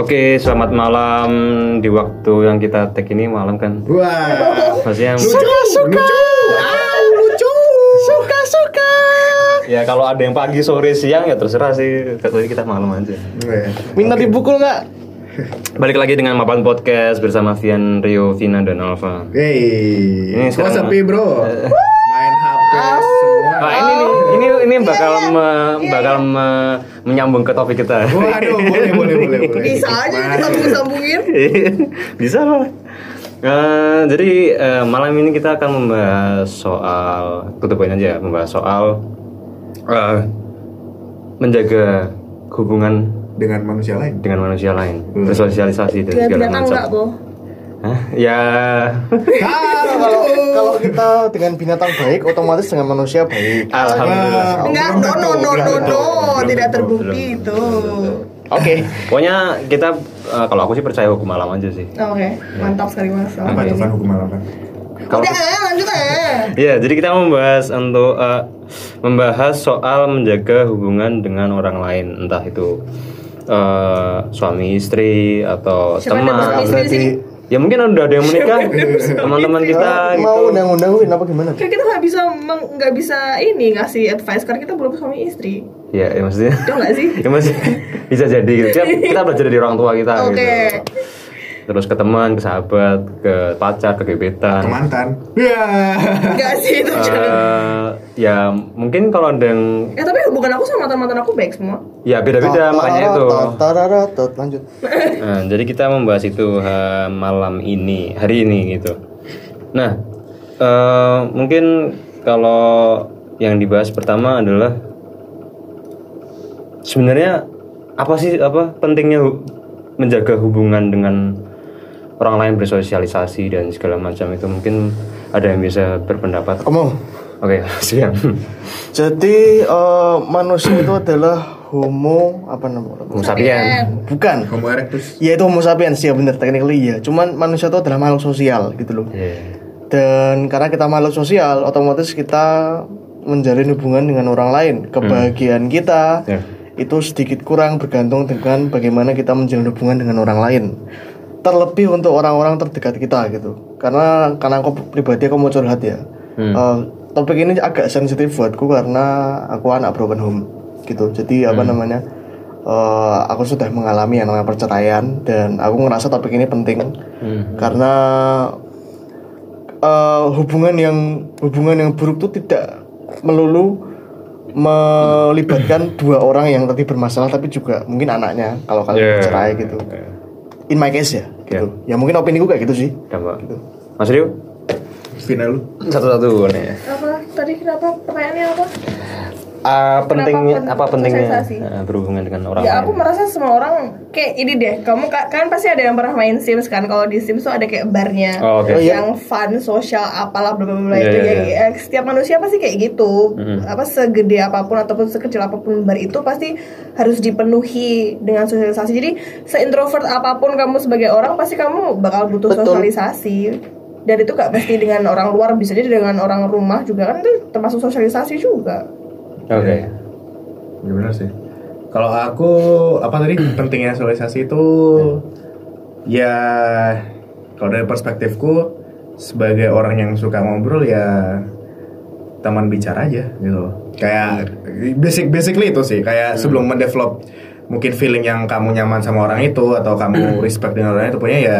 Oke, selamat malam di waktu yang kita take ini malam kan. Wah. Maksudnya Suka suka. Ah, lucu. Suka suka. ya kalau ada yang pagi, sore, siang ya terserah sih. Tadi kita malam aja. Minta dipukul nggak? Balik lagi dengan Mapan Podcast bersama Vian, Rio, Vina dan Alfa. Hey. Ini sekarang- sepi bro. Main HP. Nah, ini nih, ini ini bakal me- bakal me- menyambung ke topik kita. Waduh, boleh boleh boleh boleh. Bisa aja Mari. disambung-sambungin. Bisa lah. Eh, jadi eh, malam ini kita akan membahas soal tutup poin aja ya, membahas soal eh, menjaga hubungan dengan manusia lain. dengan manusia lain, Hmm. bersosialisasi dan Dengan segala macam. enggak? Hah? Ya, Ah, kalau kalau kita dengan binatang baik otomatis dengan manusia baik alhamdulillah. Enggak, belum no, no, no, no, no, tidak terbukti itu. oke Pokoknya kita eh, kalau aku sih percaya hukum alam aja sih. Oke, mantap sekali mas. Apa itu kan hukum alam? Kalau Udah, eh, lanjut eh. Iya, jadi kita membahas untuk eh, membahas soal menjaga hubungan dengan orang lain, entah itu eh, suami istri atau Siapa teman. suami istri di sini? Ya mungkin udah ada yang menikah, teman-teman kita gitu. mau undang-undang apa gimana Kan kita nggak bisa nggak bisa ini ngasih advice karena kita belum suami istri. Ya, ya maksudnya. Itu nggak sih? ya masih bisa jadi gitu. Kita, kita belajar dari orang tua kita Oke. gitu. Terus ke teman, ke sahabat, ke pacar, ke gebetan. Ke mantan. Ya. Enggak sih itu. Eh, ya mungkin kalau ada yang Ya tapi hubungan aku sama mantan-mantan aku baik semua. ya beda-beda makanya itu. Lanjut Nah, jadi kita membahas itu ha, malam ini, hari ini gitu. Nah, eh, mungkin kalau yang dibahas pertama adalah sebenarnya apa sih apa pentingnya hu- menjaga hubungan dengan orang lain bersosialisasi dan segala macam itu mungkin ada yang bisa berpendapat. ngomong Oke, siap. jadi eh, manusia itu adalah homo apa namanya Homo sapien. bukan Homo erectus. ya itu homo sapiens ya bener technically ya cuman manusia itu adalah makhluk sosial gitu loh Iya. dan karena kita makhluk sosial otomatis kita menjalin hubungan dengan orang lain kebahagiaan kita Ya. itu sedikit kurang bergantung dengan bagaimana kita menjalin hubungan dengan orang lain terlebih untuk orang-orang terdekat kita gitu. Karena karena aku pribadi aku mau curhat ya. Hmm. Eh, topik ini agak sensitif buatku karena aku anak broken home gitu. Jadi apa namanya eh, aku sudah mengalami yang namanya perceraian dan aku ngerasa topik ini penting. Hmm. karena eh, hubungan yang hubungan yang buruk itu tidak melulu melibatkan dua orang yang tadi bermasalah tapi juga mungkin anaknya kalau kalian Yeah. bercerai gitu in my case ya gitu ya mungkin opini gue kayak gitu sih Gampang. Mas Rio? Vina lu. Satu-satu nih. Apa tadi kenapa pertanyaannya apa? Ah, pentingnya pen- apa pentingnya sosialisasi? eh, berhubungan dengan orang ya lain? aku merasa semua orang kayak ini deh kamu ka- kan pasti ada yang pernah main Sims kan kalau di Sims tuh ada kayak barnya Oh, oke. Oh, iya. yang fun sosial apalah bla bla bla Iya, itu ya setiap manusia pasti kayak gitu Mm-mm. apa segede apa pun ataupun sekecil apa pun bar itu pasti harus dipenuhi dengan sosialisasi jadi seintrovert apa pun kamu sebagai orang pasti kamu bakal butuh Betul. sosialisasi dan itu gak pasti dengan orang luar bisa jadi dengan orang rumah juga kan itu termasuk sosialisasi juga Oke. Ya benar sih. Kalau aku apa tadi pentingnya sosialisasi itu ya kalau dari perspektifku sebagai orang yang suka ngobrol ya teman bicara aja gitu. Kayak basic basically itu sih kayak sebelum mendevelop mungkin feeling yang kamu nyaman sama orang itu atau kamu respect dengan orang itu punya ya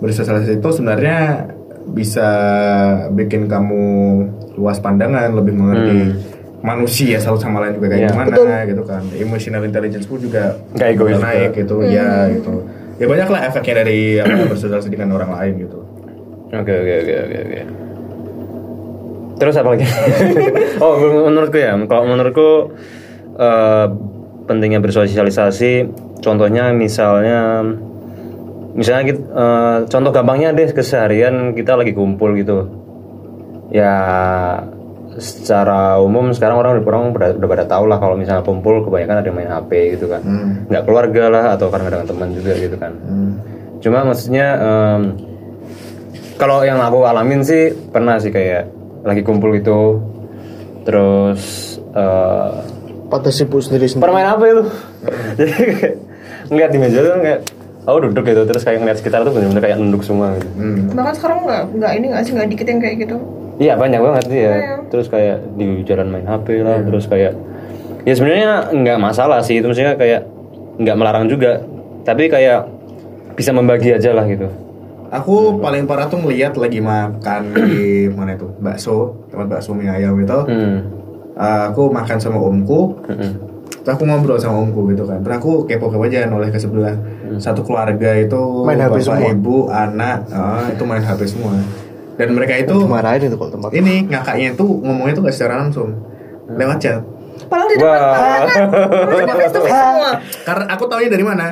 bersosialisasi itu sebenarnya bisa bikin kamu luas pandangan lebih mengerti manusia satu sama lain juga kayak Iya. gimana gitu kan emotional intelligence pun juga Nggak egois naik juga. gitu ya gitu ya banyak lah efeknya dari apa, bersosialisasi dengan orang lain gitu Oke oke oke oke oke. Terus apa lagi? oh menurutku ya, kalau menurutku eh, pentingnya bersosialisasi. Contohnya misalnya, misalnya kita, eh, contoh gampangnya deh keseharian kita lagi kumpul gitu. Ya secara umum sekarang orang orang udah, udah pada tahu lah kalau misalnya kumpul kebanyakan ada yang main HP gitu kan, nggak keluarga lah atau karena dengan teman juga gitu kan. Cuma maksudnya em, kalau yang aku alamin sih pernah sih kayak lagi kumpul gitu. Terus eh pada sibuk sendiri sendiri? Permain apa itu jadi kayak ngeliat di meja tuh kayak aku duduk gitu. Terus kayak ngeliat sekitar tuh bener-bener kayak nunduk semua gitu. Hmm. bahkan sekarang nggak nggak ini nggak sih nggak dikit yang kayak gitu Iya banyak banget sih ya. Iya. Terus kayak di jalan main HP lah, terus kayak ya sebenarnya nggak masalah sih itu maksudnya kayak nggak melarang juga, tapi kayak bisa membagi aja lah gitu. Aku paling parah tuh ngeliat lagi makan di mana itu bakso tempat bakso mie ayam itu. Hmm. Uh, aku makan sama omku, Mm-mm. terus aku ngobrol sama omku gitu kan. Terus aku kepo-kepo aja noleh ke sebelah. Satu keluarga itu Main HP bapak, semua? ibu, anak, ah, itu main HP semua. Dan mereka itu Dimarahin itu kalau tempat. ini ngakaknya itu ngomongnya tuh gak secara langsung lewat chat. padahal di depan face semua Karena aku taunya dari mana?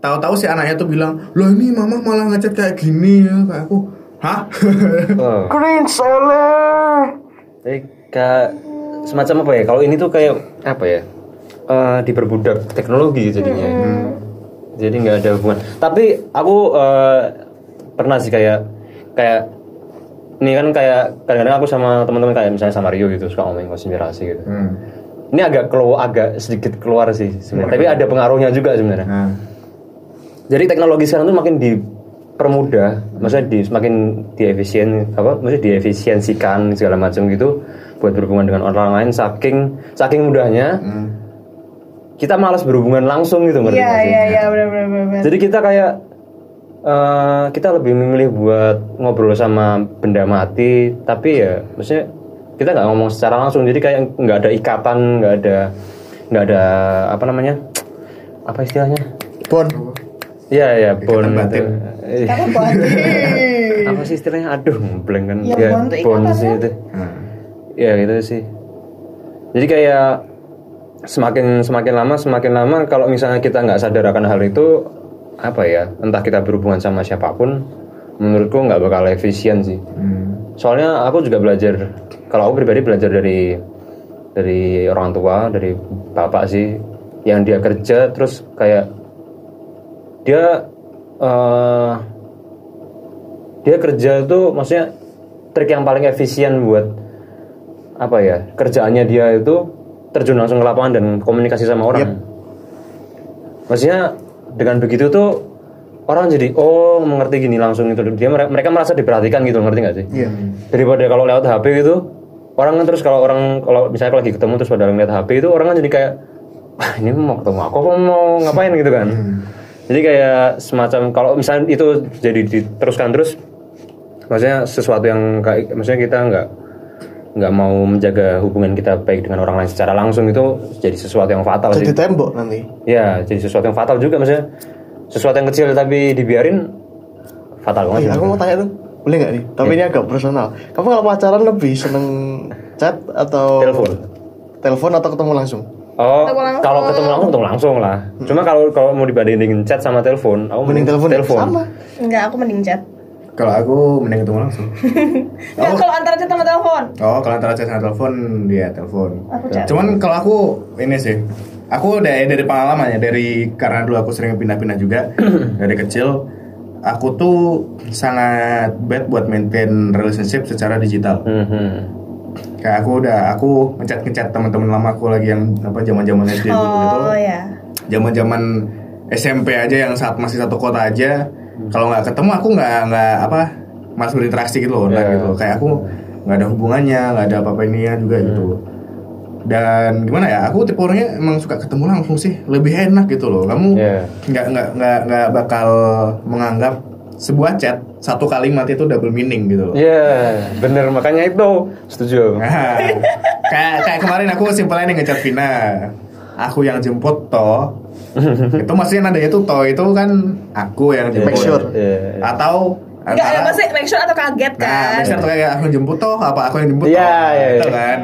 Tahu-tahu si anaknya tuh bilang, loh ini mama malah ngechat kayak gini ya kayak aku. Hah? Oh. Cringe salah. Jadi kayak semacam apa ya? Kalau ini tuh kayak apa ya? Eh, diperbudak teknologi jadinya. Jadi nggak ada hubungan. Tapi aku eh, pernah sih kayak kayak ini kan kayak kadang-kadang aku sama teman-teman kayak misalnya sama Rio gitu suka ngomongin konspirasi gitu. Hmm. Ini agak keluar agak sedikit keluar sih sebenarnya. Tapi ada pengaruhnya juga sebenarnya. Nah, Jadi teknologi sekarang tuh makin dipermudah, maksudnya di, semakin diefisien apa, maksudnya diefisiensikan segala macam gitu buat berhubungan dengan orang lain saking saking mudahnya hmm. kita malas berhubungan langsung gitu ngerti iya iya iya benar benar benar Jadi kita kayak eh, kita lebih memilih buat ngobrol sama benda mati, tapi ya maksudnya kita nggak ngomong secara langsung, jadi kayak nggak ada ikatan, nggak ada nggak ada apa namanya apa istilahnya? Bon. Iya ya, itu. Eh, apa sih istilahnya? Aduh, blank kan. Ya, ikatan sih kan? itu. Nah. Ya gitu sih. Jadi kayak semakin semakin lama semakin lama kalau misalnya kita nggak sadar akan hal itu apa ya entah kita berhubungan sama siapa pun menurutku nggak bakal efisien sih. Hmm. soalnya aku juga belajar kalau aku pribadi belajar dari dari orang tua dari bapak sih yang dia kerja terus kayak dia eh, dia kerja tuh maksudnya trik yang paling efisien buat apa ya kerjaannya dia itu terjun langsung ke lapangan dan komunikasi sama orang. Maksudnya dengan begitu tuh orang jadi oh mengerti gini langsung itu. Dia mere- mereka merasa diperhatikan gitu ngerti nggak sih? Iya. daripada kalau lewat HP gitu orang kan terus kalau orang kalau misalnya lagi ketemu terus pada ngeliat HP itu orang kan jadi kayak wah ini mau ketemu aku apa mau ngapain? gitu kan. Jadi kayak semacam kalau misalnya itu jadi diteruskan terus maksudnya sesuatu yang kayak maksudnya kita nggak nggak mau menjaga hubungan kita baik dengan orang lain secara langsung itu jadi sesuatu yang fatal Jadi sih tembok nanti. ya jadi sesuatu yang fatal juga maksudnya sesuatu yang kecil tapi dibiarin fatal Oh banget iya, sih. aku mau tanya tuh. Boleh nggak nih? Tapi ini agak personal. Kamu kalau pacaran lebih seneng chat atau Telepon. Telepon atau ketemu langsung? Oh, Ketemu langsung. kalau ketemu langsung ketemu langsung lah. Cuma kalau kalau mau dibandingin chat sama telepon, aku Mending telepon. Sama. enggak aku mending chat Kalau aku mending ketemu langsung. Enggak kalau antara chat sama telepon Oh, kalau antara chat sama telepon, dia telepon. Cuman kalau aku ini sih, aku dari dari pengalaman ya, dari karena dulu aku sering pindah-pindah juga dari kecil, aku tuh sangat bad buat maintain relationship secara digital. Mhm. Kayak aku udah aku ngechat ngechat teman-teman lama aku lagi yang apa zaman-zaman SD dulu gitu. oh ya Zaman-zaman SMP aja yang saat masih satu kota aja, kalau nggak ketemu aku nggak nggak apa malas berinteraksi gitu loh, online Iya. gitu. Kayak aku nggak ada hubungannya, nggak ada apa-apa ininya juga gitu. Dan gimana ya, aku tipe orangnya emang suka ketemu langsung sih, lebih enak gitu loh. Kamu Iya. nggak nggak nggak nggak bakal menganggap sebuah chat satu kalimat itu double meaning gitu loh. Iya, bener makanya itu setuju. Nah, kayak kayak kemarin aku simpelnya nih ngechat Vina. Aku yang jemput toh. itu maksudnya nadanya tuh toh itu kan aku yang jemput. Make sure. Iya. Atau enggak ada antara- pasti make sure atau kaget Nah, kan make sure tuh kayak aku yang jemput toh apa aku yang jemput Iya, toh. iya, Gitu iya. kan.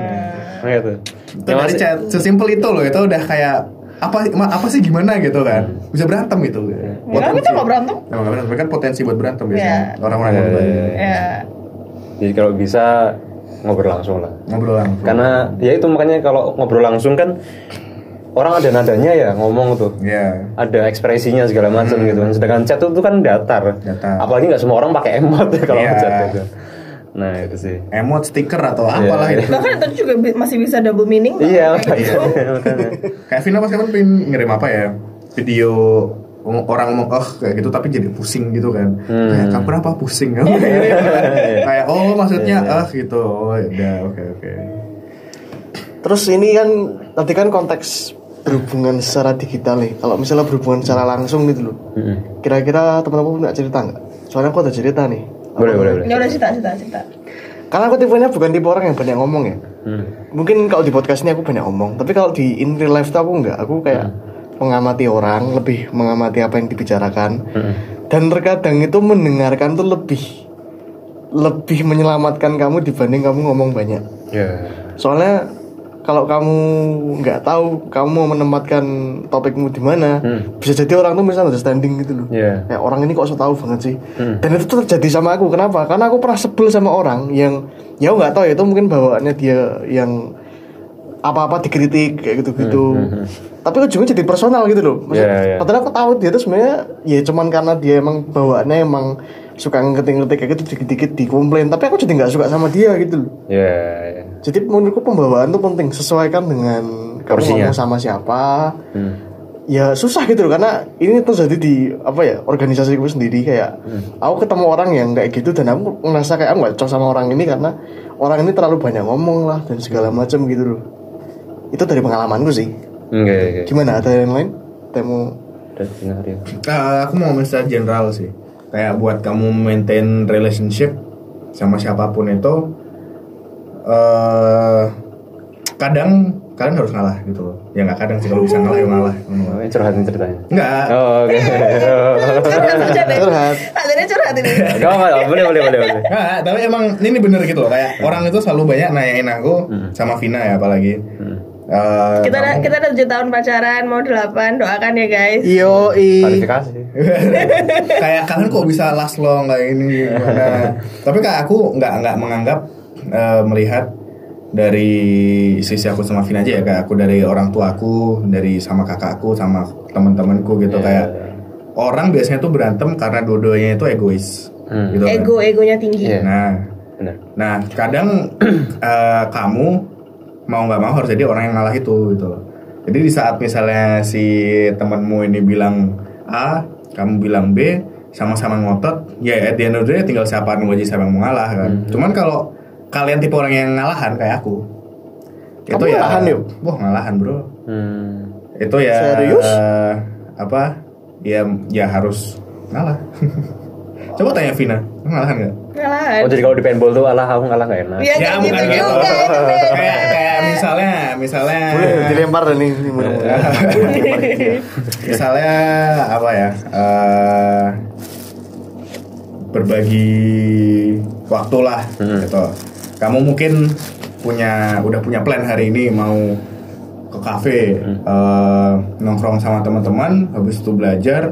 Makanya tuh. Itu Yang dari chat sesimpel itu loh, itu udah kayak apa ma- apa sih gimana gitu kan. Hmm. Bisa berantem itu. ya kan kita nggak berantem Nah, nggak berantem, kan potensi buat berantem biasanya. Iya. Orang-orang Iya, yang iya, iya. ya Jadi kalau bisa ngobrol langsung lah. ngobrol langsung. Karena ya itu makanya kalau ngobrol langsung kan orang ada nadanya ya ngomong tuh. Iya. ada ekspresinya segala macam gitu kan. Sedangkan chat itu kan datar. Datar. Apalagi nggak semua orang pakai emot ya kalau Iya. chat gitu. Nah itu sih. Emot, stiker atau apalah Iya. itu. bahkan itu juga masih bisa double meaning Iya Kayak gitu. Kayak Vina pas kapan pengen ngirim apa ya? Video orang ngomong oh kayak gitu tapi jadi pusing gitu kan Hmm. kayak kamu kenapa pusing kamu kayak oh maksudnya ah gitu oh ya udah oke oke Terus ini kan tadi kan konteks berhubungan secara digital nih. Kalau misalnya berhubungan secara langsung gitu loh. Kira-kira teman-teman punya cerita nggak? Soalnya aku ada cerita nih. Boleh, boleh, boleh. Ya udah cerita cerita cerita. Karena aku tipenya bukan tipe orang yang banyak ngomong ya. Hmm. Mungkin kalau di podcast ini aku banyak ngomong, tapi kalau di in real life tuh aku nggak. Aku kayak mengamati orang, lebih mengamati apa yang dibicarakan. Mm-mm. Dan terkadang itu mendengarkan tuh lebih lebih menyelamatkan kamu dibanding kamu ngomong banyak. Ya. Soalnya kalau kamu nggak tahu kamu mau menempatkan topikmu di mana, Hmm. bisa jadi orang tuh misalnya understanding gitu loh. Ya. Kayak orang ini kok so tahu banget sih. Hmm. Dan itu terjadi sama aku. Kenapa? Karena aku pernah sebel sama orang yang ya nggak tahu ya itu mungkin bawaannya dia yang apa-apa dikritik kayak gitu-gitu. Tapi ujungnya jadi personal gitu loh. Maksud- Hmm, Iya. Padahal aku tahu dia tuh sebenarnya ya cuman karena dia emang bawaannya emang suka ngetik-ngetik kayak gitu dikit-dikit dikomplain. Tapi aku jadi nggak suka sama dia gitu loh. Ya. ya. Jadi menurutku pembawaan tuh penting sesuaikan dengan kamu Porsinya. ngomong sama siapa. Hmm. Ya susah gitu loh karena ini terjadi di apa ya organisasiku sendiri kayak aku ketemu orang yang kayak gitu dan aku ngerasa kayak aku gak cocok sama orang ini karena orang ini terlalu banyak ngomong lah dan segala macam gitu loh. Itu dari pengalamanku sih. Enggak, enggak. Gimana ada yang lain? Temu. Eh, aku mau ngomong secara general sih kayak buat kamu maintain relationship sama siapa pun itu eh kadang kalian harus ngalah gitu loh ya nggak kadang sih kalau bisa ngalah ya ngalah Oh, ini curhatin ceritanya. nggak Oh, oke. Deh. Curhat. Adanya curhat ini. Enggak, enggak, boleh, boleh, boleh, boleh. Nggak, tapi emang ini bener gitu loh kayak orang itu selalu banyak nanyain aku sama Vina ya apalagi Eh, Kita kamu- kita udah 7 tahun pacaran, mau 8, doakan ya guys. Yo Klarifikasi. kayak kalian kok bisa last long kayak ini gimana tapi kayak aku nggak nggak menganggap eh, melihat dari sisi aku sama Vina aja ya kayak aku dari orang tuaku dari sama kakakku sama teman-temanku gitu Iya. kayak orang biasanya tuh berantem karena dua-duanya itu egois Hmm. gitu kan. Ego egonya tinggi. Iya. nah Benar. nah kadang eh, kamu mau nggak mau harus jadi orang yang ngalah itu gitu loh jadi di saat misalnya si temanmu ini bilang A kamu bilang B sama-sama ngotot ya at the end of the day tinggal siapa yang aja siapa yang mau ngalah kan cuman kalau kalian tipe orang yang ngalahan kayak aku Kamu itu ya ngalahan, Yuk? wah ngalahan bro Hmm. itu ya Serius? eh, apa ya ya harus ngalah coba tanya Vina ngalahan nggak Ngalahan. Oh, jadi kalau di paintball tuh alah aku ngalah enggak enak. Iya, Ya, kayak bukan gitu gitu. juga itu beda. kayak kayak misalnya misalnya boleh dilempar nih ini mudah-mudahan. misalnya apa ya eh, berbagi waktu lah Hmm. gitu kamu mungkin punya udah punya plan hari ini mau ke kafe eh, nongkrong sama teman-teman habis itu belajar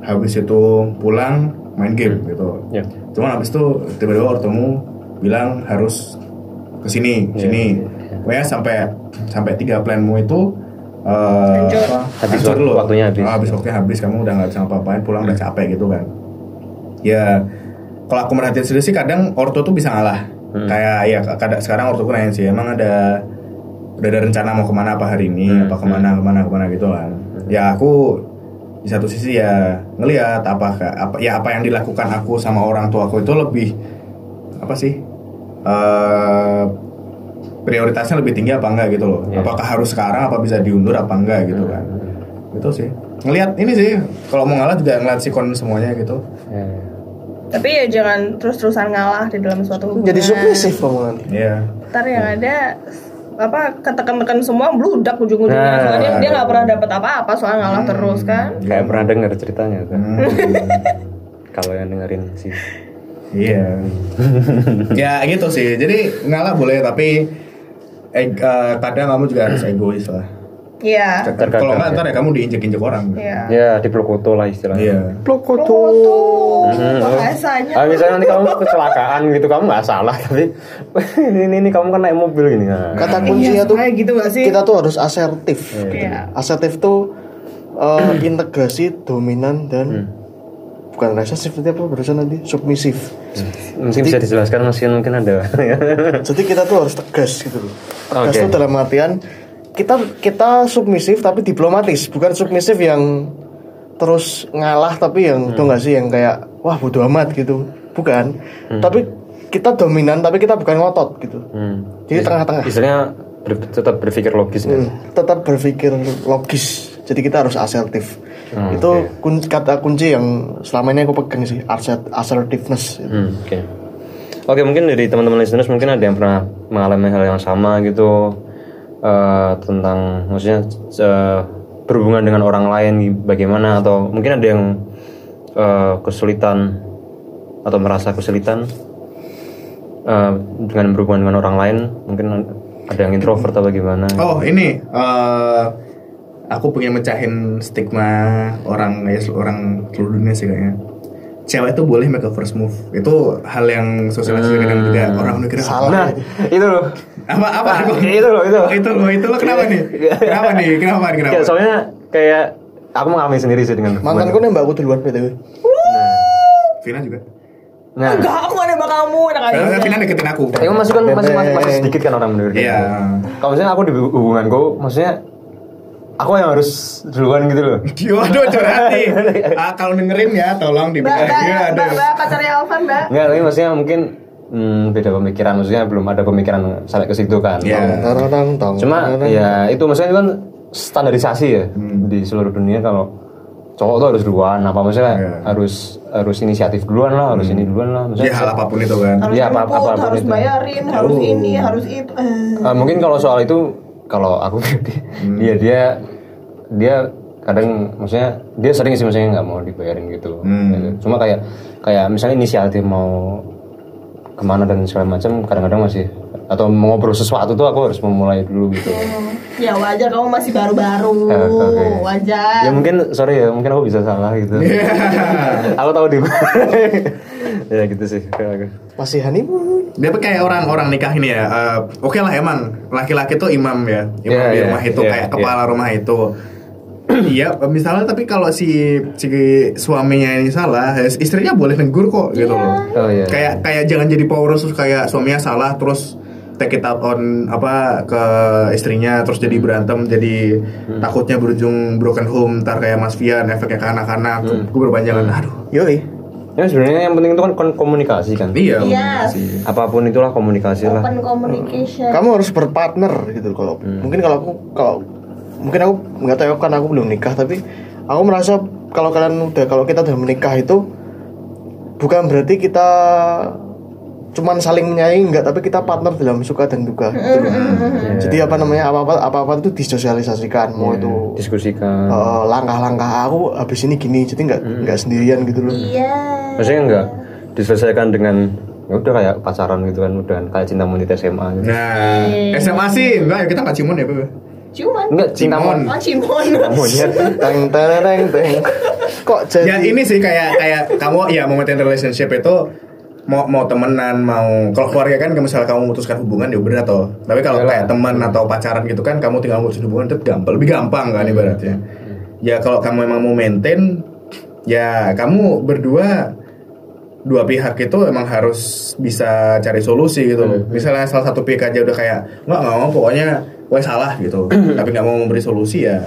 habis itu pulang main game gitu Ya. cuman habis itu tiba-tiba ortumu bilang harus ke sini Iya, sini iya. pokoknya sampai sampai tiga planmu itu eh, Hancur. apa, Habis hancur waktu- dulu. waktunya habis. Ah, habis waktunya habis kamu udah nggak bisa ngapa-ngapain pulang udah capek gitu kan ya kalau aku merhatiin sendiri sih kadang ortu tuh bisa ngalah Hmm. kayak ya kadang sekarang ortuku nanya sih emang ada udah ada rencana mau ke mana apa hari ini? Hmm, apa ke mana ke mana ke mana? Gitu kan. Ya aku di satu sisi ya ngelihat apa apa ya apa yang dilakukan aku sama orang tua aku itu lebih apa sih eh prioritasnya lebih tinggi apa enggak gitu loh. Iya. apakah harus sekarang apa bisa diundur apa enggak gitu kan. Hmm. itu sih. Ngelihat ini sih kalau mau ngalah juga ngeliat sikon semuanya gitu. Ya, ya. Tapi ya jangan terus-terusan ngalah di dalam suatu hubungan. Jadi submisif kamu nanti. Iya Ntar yang ada apa ketekan-tekan semua bludak ujung-ujungnya Nah. soalnya dia nggak pernah dapat apa-apa soal ngalah terus kan Kayak pernah dengar ceritanya kan. Hmm, Kalau yang dengerin sih. iya ya gitu sih jadi ngalah boleh tapi eh, eh, kadang kamu juga harus egois lah iya Terkadang, kalau nggak ya. ntar ya kamu diinjek-injek orang iya Ya, dipeluk foto lah istilahnya. iya Foto Hmm, bahasanya Ah, misalnya nanti kamu kecelakaan gitu, kamu nggak salah, tapi ini, ini, ini kamu kan naik mobil gini. Nah, Kata Iya, kuncinya tuh kayak gitu gak sih kita tuh harus asertif. Iya. Asertif tuh eh, integrasi dominan dan Hmm. bukan resesif itu apa barusan nanti submisif. mungkin bisa dijelaskan mesin mungkin ada. Jadi kita tuh harus tegas gitu loh. Tegas Oke. tuh dalam artian kita kita submisif tapi diplomatis, bukan submisif yang terus ngalah tapi yang Hmm. tuh nggak sih? Yang kayak wah bodo amat gitu. Bukan. Tapi kita dominan tapi kita bukan ngotot gitu. Hmm. jadi tengah-tengah. Istilahnya ber- tetap berpikir logis? Hmm, tetap berpikir logis. Jadi kita harus asertif. Hmm, itu kun- kata kunci yang selama ini aku pegang sih assert- assertiveness Hmm, Oke. Oke mungkin dari teman-teman listeners mungkin ada yang pernah mengalami hal yang sama gitu eh, tentang maksudnya eh, berhubungan dengan orang lain bagaimana atau mungkin ada yang eh, kesulitan atau merasa kesulitan eh, dengan berhubungan dengan orang lain mungkin ada yang introvert atau bagaimana Oh ini eh, aku pengen mecahin stigma orang orang seluruh dunia sih kayaknya. Cewek itu boleh make a first move. Itu hal yang sosialisasi kadang juga orang mikir Salah. nah itu loh. Apa apa? Ah, itu loh, itu. Oh, itu loh itu loh. Kenapa nih? Kenapa nih? Kenapa nih kenapa soalnya kayak aku mengalami sendiri sih dengan mantanku nembak aku duluan btw Vina juga. Nah. Enggak, aku gak nembak kamu, enak aja. Karena Vina deketin aku. Ya masih kan masih, masih, masih sedikit kan orang menurut Iya. Kalau misalnya aku di hubunganku, maksudnya aku yang harus duluan gitu loh. Waduh curhat nih ah, Kalau dengerin ya tolong Mbak, dibilang mbak, ya, mbak, aduh. mbak, pacarnya Alvan, mbak. Enggak, tapi maksudnya mungkin hmm, beda pemikiran, maksudnya belum ada pemikiran sampai ke situ kan. Iya. Tong, Cuma ya itu maksudnya itu kan standarisasi ya di seluruh dunia kalau cowok tuh harus duluan apa maksudnya Iya. harus harus inisiatif duluan lah harus ini duluan lah maksudnya Ya hal apa pun itu kan Harus Iya, apa- jemput, apa pun harus itu. bayarin, harus ini, harus itu. Eh. Eh, mungkin kalau soal itu kalau aku dia dia dia kadang maksudnya dia sering sih maksudnya nggak mau dibayarin gitu Hmm. Gitu. cuma kayak kayak misalnya inisiatif mau ke mana dan segala macam kadang-kadang masih atau mau ngobrol sesuatu tuh aku harus memulai dulu gitu Ya wajar, kamu masih baru-baru. Eh, oke. Wajar. ya mungkin sorry ya mungkin aku bisa salah gitu aku tahu di ya gitu sih kayak masih honeymoon Dia kayak orang-orang nikah ini ya. eh, Oke lah emang laki-laki tuh imam ya, imam Iya, di iya, rumah itu iya, kayak iya. kepala rumah itu. Iya, misalnya tapi kalau si, si suaminya ini salah, ya istrinya boleh negur kok gitu loh. oh iya Kayak kayak jangan jadi power terus kayak suaminya salah terus take it out on apa ke istrinya terus jadi berantem jadi Hmm. takutnya berujung broken home ntar kayak Mas Fian efeknya ke anak-anak Hmm. gue berpanjangan aduh yoi ya sebenarnya yang penting itu kan komunikasi kan iya Yes. komunikasi. apa pun itulah komunikasi lah Open communication. kamu harus berpartner gitu kalau mungkin kalau aku kalau mungkin aku nggak tahu kan aku belum nikah tapi aku merasa kalau kalian udah kalau kita udah menikah itu bukan berarti kita cuman saling menyayangi enggak tapi kita partner dalam suka dan duka gitu loh. jadi apa namanya apa apa apa apa itu disosialisasikan mau itu diskusikan eh, langkah-langkah aku habis ini gini jadi nggak nggak sendirian gitu loh Iya. maksudnya enggak diselesaikan dengan ya udah kayak pacaran gitu kan udah kayak cinta monyet SMA gitu. Nah, SMA sih enggak kita nggak ciuman ya, Beb. Cuman. enggak cinta monyet Oh, Cimon. monyet teng tereng teng kok jadi Ya ini sih kayak kayak kamu ya mau maintain relationship itu mau mau temenan mau kalau keluarga kan kalau misalnya kamu memutuskan hubungan ya berat toh. Tapi kalau kayak teman atau pacaran gitu kan kamu tinggal memutuskan hubungan itu gampang lebih gampang kan ibaratnya. Ya kalau kamu emang mau maintain ya kamu berdua dua pihak itu emang harus bisa cari solusi gitu loh. Misalnya salah satu pihak aja udah kayak nggak nggak mau pokoknya gue salah gitu. Tapi nggak mau memberi solusi ya.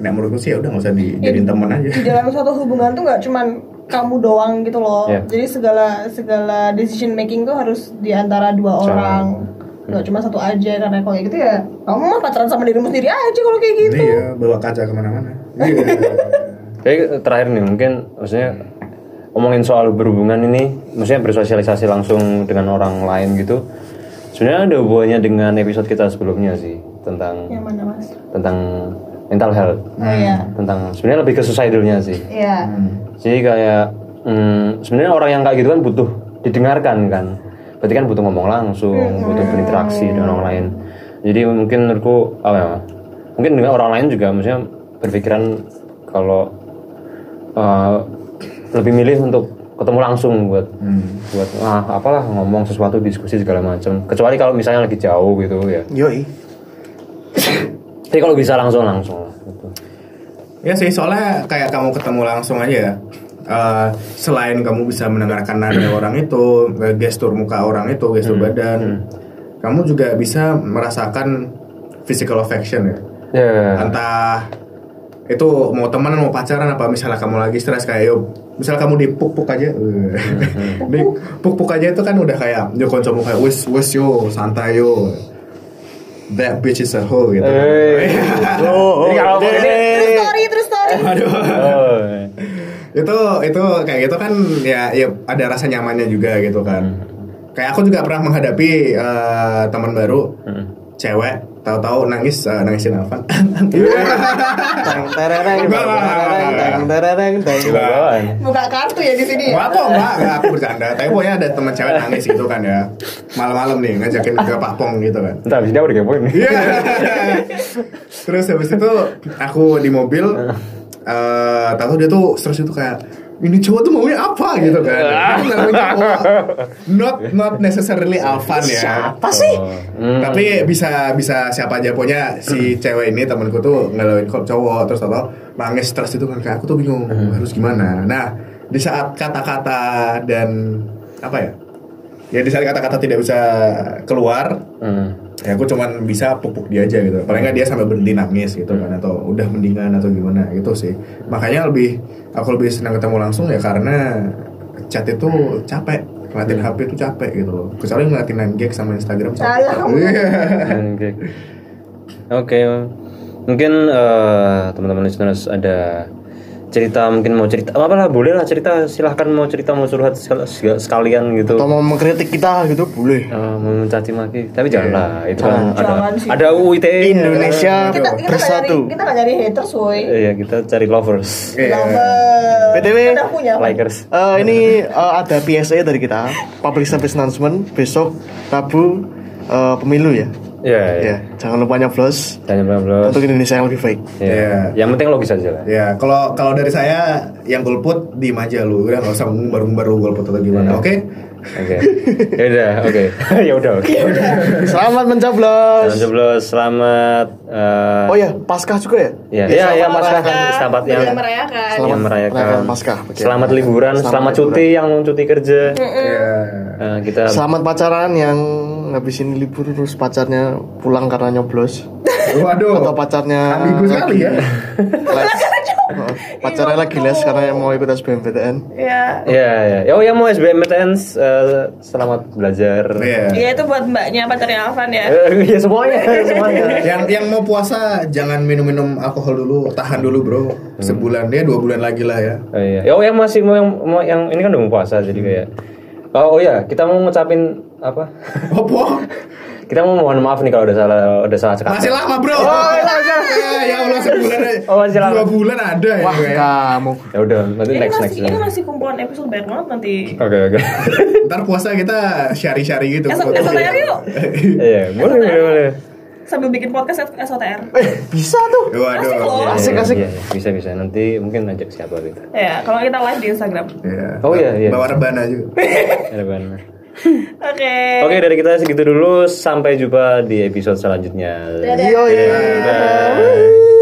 Nggak menurutku sih ya udah nggak usah dijadiin teman aja. Di dalam suatu hubungan tuh nggak cuman kamu doang gitu loh. Iya. Jadi segala segala decision making tuh harus di antara dua Sama. orang. Nggak cuma satu aja karena kalau kayak gitu ya kamu mah pacaran sama dirimu sendiri aja kalau kayak gitu. iya bawa kaca ke mana-mana Iya. Jadi terakhir nih mungkin maksudnya ngomongin soal berhubungan ini, maksudnya bersosialisasi langsung dengan orang lain gitu. Sebenarnya ada hubungannya dengan episode kita sebelumnya sih tentang Yang mana mas? tentang mental health, Oh iya. tentang sebenarnya lebih ke suicidalnya sih. Iya. Jadi kayak hmm, sebenarnya orang yang kayak gitu kan butuh didengarkan kan. Berarti kan butuh ngomong langsung, butuh berinteraksi dengan orang lain. Jadi mungkin menurutku apa ya? Mungkin dengan orang lain juga maksudnya berpikiran kalau eh, lebih milih untuk ketemu langsung buat buat ah apalah ngomong sesuatu diskusi segala macam. Kecuali kalau misalnya lagi jauh gitu ya. yoi Tapi kalau bisa langsung langsung gitu. Ya sih, soalnya kayak kamu ketemu langsung aja ya. Eh, selain kamu bisa mendengarkan nada orang itu, eh, gestur muka orang itu, gestur badan, kamu juga bisa merasakan physical affection ya. Ya. Entah itu mau temenan mau pacaran apa misalnya kamu lagi stres kayak yo misal kamu di puk puk aja di puk puk aja itu kan udah kayak yo koncomu kayak wes wes yo santai yo that bitch is a hoe gitu Eh. Oh, Ini kalau deh. Terus story, terus story. aduh Oh. itu itu kayak gitu kan ya ya ada rasa nyamannya juga gitu kan kayak aku juga pernah menghadapi eh, teman baru cewek tahu-tahu nangis eh, nangisin Alvan Teng terereng, teng terereng. Bawaan. Buka kartu ya di sini. Enggak kok, enggak, enggak aku bercanda. Tapi pokoknya ada teman cewek nangis gitu kan ya. Malam-malam nih ngajakin ke Pak Pong gitu kan. Entar habis dia udah kepoin nih. Iya. Terus habis itu aku di mobil eh tahu dia tuh stres itu kayak ini cowok tuh maunya apa gitu kan. Ini namanya cowok. Not not necessarily Alvan ya. Siapa sih? Hmm. Tapi bisa bisa siapa aja pokoknya si cewek ini temanku tuh ngelawin kok cowok terus tau nangis stres itu kan kayak aku tuh bingung harus gimana. Nah di saat kata-kata dan apa ya? Ya di saat kata-kata tidak bisa keluar, Hmm. Ya aku cuman bisa pupuk dia aja gitu. Paling nggak dia sampai berhenti nangis gitu kan atau udah mendingan atau gimana gitu sih. Makanya lebih aku lebih senang ketemu langsung ya karena chat itu capek. Ngeliatin HP itu capek gitu loh. Kecuali ngeliatin 9 gag sama Instagram capek. Salah. Oke. Oke. Mungkin eh, teman-teman listeners ada cerita mungkin mau cerita apa lah boleh lah cerita silahkan mau cerita mau curhat sekal- sekalian gitu Atau mau mengkritik kita gitu boleh. Eh, mau mencaci maki tapi janganlah itu kan Jangan. ada Jangan sih. ada UU ITE -nya. Indonesia Kita kita nyari bersatu. kita nggak nyari haters, woi. iya kita cari lovers Iya. Lover. BTW, punya. likers Eh, ini eh, ada PSA dari kita, public service announcement besok Rabu eh, pemilu ya. Iya, iya. Ya, jangan lupa nyoblos Tanya belum untuk Indonesia yang lebih baik. Iya. Iya. Yang penting logis aja lah. Ya, kalau kalau dari saya yang golput diem aja lu, udah nggak usah ngumbar-ngumbar lu golput atau gimana, Iya. oke? Oke. Ya udah, oke. Ya udah, oke. Selamat mencoblos. Selamat jeblos, selamat eh, Oh ya, Paskah juga ya? Iya, iya, iya, Mas Merayakan. Kak, sahabat yang Iya, merayakan. yang merayakan merayakan Paskah. Oke. Selamat liburan, Selamat selamat, liburan. cuti yang cuti kerja. Iya. Eh, kita Selamat pacaran yang ngabisin libur terus pacarnya pulang karena nyoblos Waduh. atau pacarnya Ambigu sekali ya. les. Pacarnya lagi les karena mau ikut SBMPTN. Ya. Iya, iya. Oh, yang mau SBMPTN eh, selamat belajar. Iya. Iya itu buat mbaknya pacarnya Alvan ya. Eh, Iya semuanya, semuanya. Yang yang mau puasa jangan minum-minum alkohol dulu, tahan dulu bro. Sebulan ya dua bulan lagi lah ya. Oh iya. Oh yang masih mau yang mau yang ini kan udah mau puasa jadi kayak Oh, oh ya, kita mau ngucapin apa? Opo? kita mau mohon maaf nih kalau udah salah udah salah sekali. Masih lama bro. Oh, ya Allah sebulan aja. Oh, masih lama. Dua bulan ada ya. Wah, kayak. kamu. Ya udah, nanti Ini next masih next. ini masih kumpulan episode banyak banget nanti. Oke oke. Ntar puasa kita syari-syari gitu. Esok SOTR yuk. Iya, boleh boleh boleh. Sambil bikin podcast SOTR. Eh, bisa tuh. Waduh. Asik loh. Iya, Asik, iya, asik. iya, iya. bisa bisa nanti mungkin ajak siapa gitu. Ya, kalau kita live di Instagram. Iya. Oh, iya, iya. Bawa rebana juga. Ada benar. Oke. Oke dari kita segitu dulu sampai jumpa di episode selanjutnya. Dadah. Yoi. Bye.